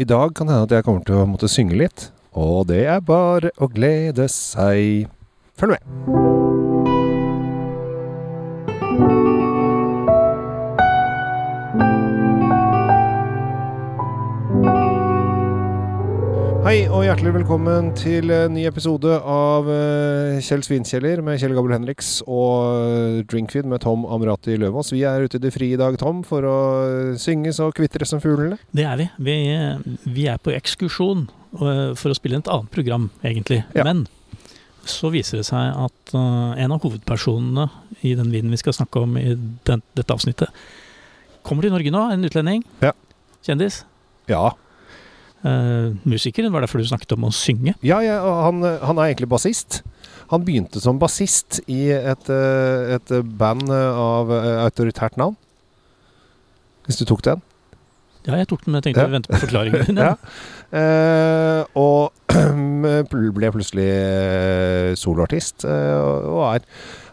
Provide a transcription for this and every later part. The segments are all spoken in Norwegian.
I dag kan det hende at jeg kommer til å måtte synge litt. Og det er bare å glede seg. Følg med. Hei og hjertelig velkommen til en ny episode av eh, Kjell Svinkjeller med Kjell Gabel Henriks og eh, Drinkfeed med Tom Amrati Løvaas. Vi er ute i det frie i dag, Tom, for å synge så kvitre som fuglene. Det er vi. vi. Vi er på ekskursjon for å spille et annet program, egentlig. Ja. Men så viser det seg at en av hovedpersonene i den vinen vi skal snakke om i den, dette avsnittet, kommer til Norge nå. En utlending. Ja. Kjendis. Ja. Uh, musiker. Det var derfor du snakket om å synge. Ja, ja han, han er egentlig bassist. Han begynte som bassist i et, eh, et band av eh, autoritært navn. Hvis du tok den. Ja, jeg tok den, men jeg tenkte Ja. å vente på forklaringen din. Ja. Eh, og ble plutselig eh, soloartist. eh, og er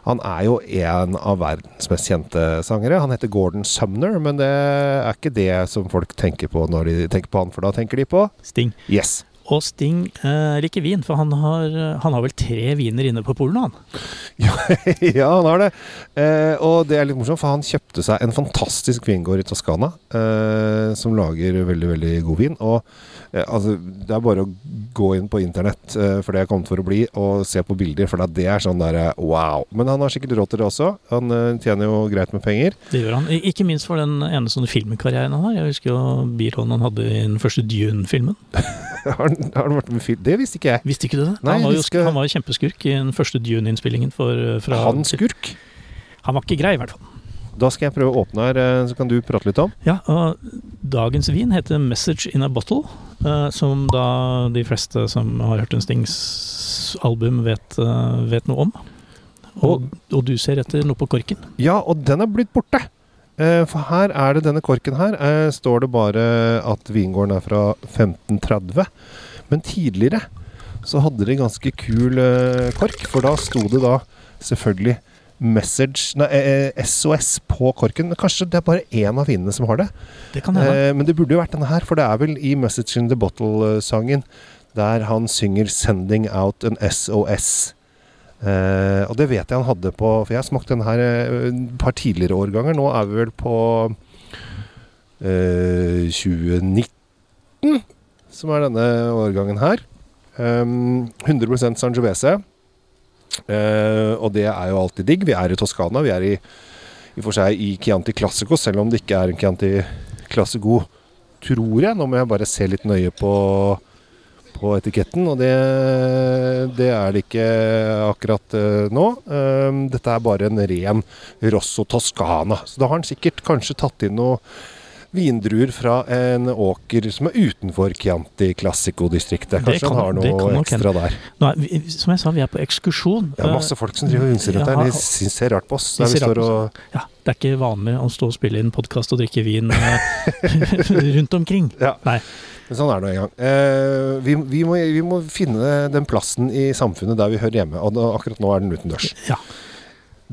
Han er jo en av verdens mest kjente sangere. Han heter Gordon Sumner, men det er ikke det som folk tenker på når de tenker på han, for da tenker de på Sting. Yes. Og Sting eh, liker vin, for han har, han har vel tre viner inne på polen, han. ja, han har det. Eh, og det er litt morsomt, for han kjøpte seg en fantastisk vingård i Toskana eh, som lager veldig, veldig god vin. Og eh, altså, det er bare å gå inn på internett, eh, for det er kommet for å bli, og se på bilder, for det er sånn derre wow. Men han har sikkert råd til det også. Han eh, tjener jo greit med penger. Det gjør han. Ikke minst for den ene sånne filmkarrieren han har. Jeg husker jo birollen han hadde i den første Dune-filmen. har, han, har han vært med film? Det visste ikke jeg. Visste ikke du det? Nei, han, var jo, husker- han var jo kjempeskurk i den første Dune-innspillingen. Han skurk? Han var ikke grei, i hvert fall. Da skal jeg prøve å åpne her, eh, så kan du prate litt om. Ja, og Dagens vin heter 'Message in a Bottle', eh, som da de fleste som har hørt en Stings album, vet, eh, vet noe om. Og, og du ser etter noe på korken. Ja, og den er blitt borte. Eh, for her er det denne korken her. Eh, står det bare at vingården er fra 1530. Men tidligere så hadde de ganske kul eh, kork, for da sto det da selvfølgelig Message Nei, SOS på korken. Kanskje det er bare én av vinene som har det. Det kan. Eh, men det burde jo vært denne her, for det er vel i Message in the Bottle-sangen der han synger 'Sending Out an SOS'. Eh, og det vet jeg han hadde på For jeg har smakt denne her eh, et par tidligere årganger. Nå er vi vel på eh, 2019, som er denne årgangen her. Um, 100 Sangiovese. Eh, og det er jo alltid digg. Vi er i Toskana. Vi er i, i for seg i Chianti Classico, selv om det ikke er en Chianti Classico, tror jeg. Nå må jeg bare se litt nøye på, på etiketten, og det, det er det ikke akkurat eh, nå. Eh, dette er bare en ren Rosso Toscana. Så da har han sikkert kanskje tatt inn noe vindruer fra en åker som er utenfor Chianti Classico-distriktet. Kanskje kan- han har noe ekstra der. Er, vi, som jeg sa, vi er på ekskursjon. Er masse folk som driver og rundt der. De syns ser rart på oss. de ser rart og Ja, det er ikke vanlig å stå og spille inn podkast og drikke vin eh, rundt omkring. Ja. Nei. Men sånn er det nå engang. Eh, vi, vi, må, vi må finne den plassen i samfunnet der vi hører hjemme. Og da, akkurat nå er den utendørs. Ja.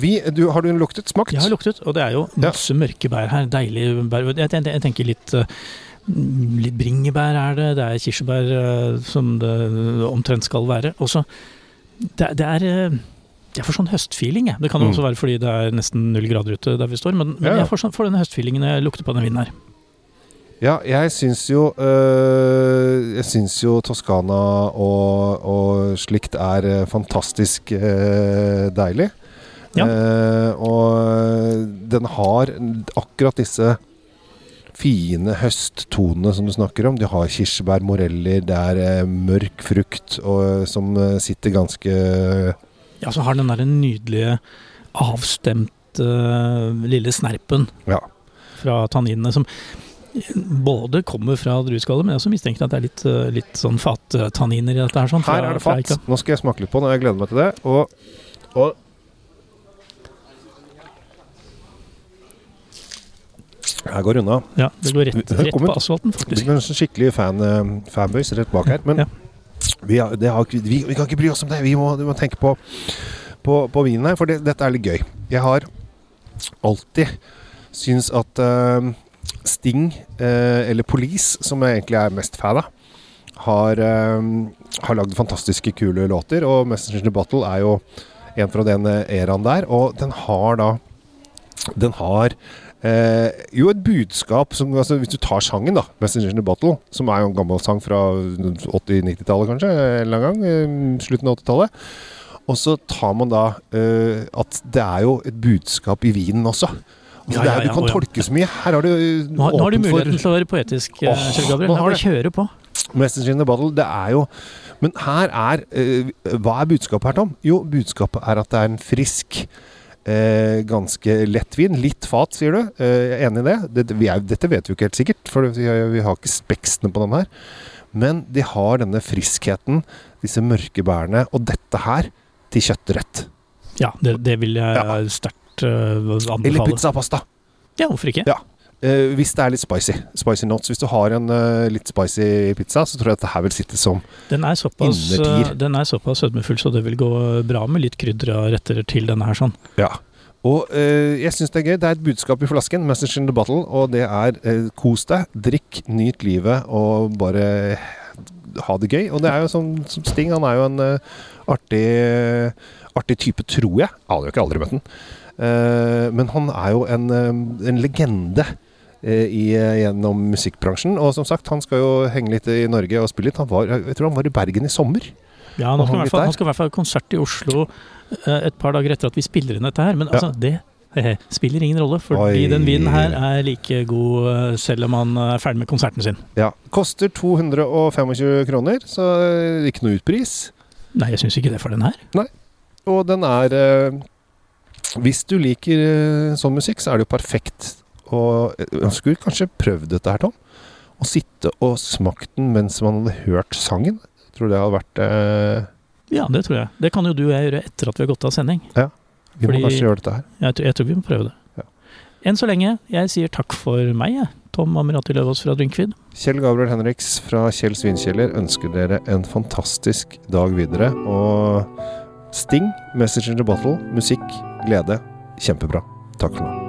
Vi, du, har du luktet? Smakt? Jeg har luktet, og det er jo Ja. masse mørke bær her. Deilige bær. Jeg, jeg, jeg tenker litt eh, Litt bringebær er det, det er kirsebær eh, som det omtrent skal være. Også, det, det er eh, jeg får sånn høstfeeling, jeg. Det kan Mm. også være fordi det er nesten null grader ute der vi står, men, men Ja, ja. jeg får, sånn, får denne høstfeelingen når jeg lukter på denne vinen her. Ja, jeg syns jo øh, Jeg syns jo Toskana og, og slikt er øh, fantastisk øh, deilig. Ja. Uh, og den har akkurat disse fine høsttonene som du snakker om. De har kirsebær, moreller, det er eh, mørk frukt og, som eh, sitter ganske Ja, så har den der nydelige avstemte lille snerpen Ja. fra tanninene som både kommer fra drueskallet, men jeg også mistenker at det er litt, eh, litt sånn fattanniner i dette her. Sånn, Her er det fatt. Nå skal jeg smake litt på den, og jeg gleder meg til det. Og, og Her går unna. Ja, det går rett, rett på asfalten, Det er en skikkelig fan, eh, fanboys rett bak her. Men Ja. vi, har, det har, vi, vi kan ikke bry oss om det. Vi må, vi må tenke på, på, på vinen her, for det, dette er litt gøy. Jeg har alltid syns at eh, Sting, eh, eller Police, som jeg egentlig er mest fan av, har, eh, har lagd fantastiske kule låter. Og Messenger to the Bottle er jo en fra den eraen der. Og den har da Den har eh, jo et budskap som altså, Hvis du tar sangen, da, 'Messenger to the Bottle', som er jo en gammel sang fra 80-90-tallet kanskje, en eller annen gang, eh, slutten av 80-tallet. Og så tar man da eh, at det er jo et budskap i vinen også. Altså, Ja, ja, ja, du kan tolke så mye. Her har du eh, Nå, har- nå har du muligheten for- til å være poetisk, oh, Kjell Gabriel. Er bare kjøre på. Message in the Bottle, det er jo Men her er uh, Hva er budskapet her, Tom? Jo, budskapet er at det er en frisk eh, ganske lett vin. Litt fat, sier du. Eh, jeg er enig i det. det vi er, dette vet vi jo ikke helt sikkert, for vi har, vi har ikke spekstene på den her. Men de har denne friskheten, disse mørke bærene, og dette her til kjøttrett. Ja, det, det vil jeg Ja. sterkt eh, Eller anbefale. pizza pasta. Ja, hvorfor ikke? Ja. Uh, hvis det er litt spicy. Spicy nuts. Hvis du har en uh, litt spicy pizza, så tror jeg at det her vil sitte som Den er såpass, Innertier. eh, den er såpass sødmefull, så det vil gå bra med litt krydder og retter til denne her. sånn. Ja. Og eh, jeg syns det er gøy. Det er et budskap i flasken, 'Message in the Bottle', og det er eh, kos deg, drikk, nyt livet og bare ha det gøy. Og det er jo som, som Sting, han er jo en eh, artig, artig type, tror jeg. Har jo ikke aldri møtt han. Eh, men han er jo en, eh, en legende eh, i, gjennom musikkbransjen. Og som sagt, han skal jo henge litt i Norge og spille litt. Han var, jeg tror han var i Bergen i sommer. Ja, han, skal fall, han skal i hvert fall ha konsert i Oslo et par dager etter at vi spiller inn dette her. Men Ja. altså, det he, spiller ingen rolle, fordi Oi. den vinen her er like god selv om han er ferdig med konserten sin. Ja. Koster 225 kroner, så ikke noe utpris. Nei, jeg syns ikke det for den her. Nei. Og den er Hvis du liker eh, sånn musikk, så er det jo perfekt. Og eh, jeg skulle kanskje prøvd dette her, Tom. Å sitte og smakt den mens man hadde hørt sangen. Jeg tror det hadde vært eh, Ja, det tror jeg. Det kan jo du og jeg gjøre etter at vi har gått av sending. Ja, Vi Fordi- må kanskje gjøre dette her. Jeg, tror- jeg tror vi må prøve det. Ja. Enn så lenge, jeg sier takk for meg, jeg. Tom Amirati Løvaas fra Drinkfeed. Kjell Gabriel Henriks fra Kjell Svinkjeller ønsker dere en fantastisk dag videre. Og Sting, 'Message in the Bottle', musikk, glede. Kjempebra. Takk for nå.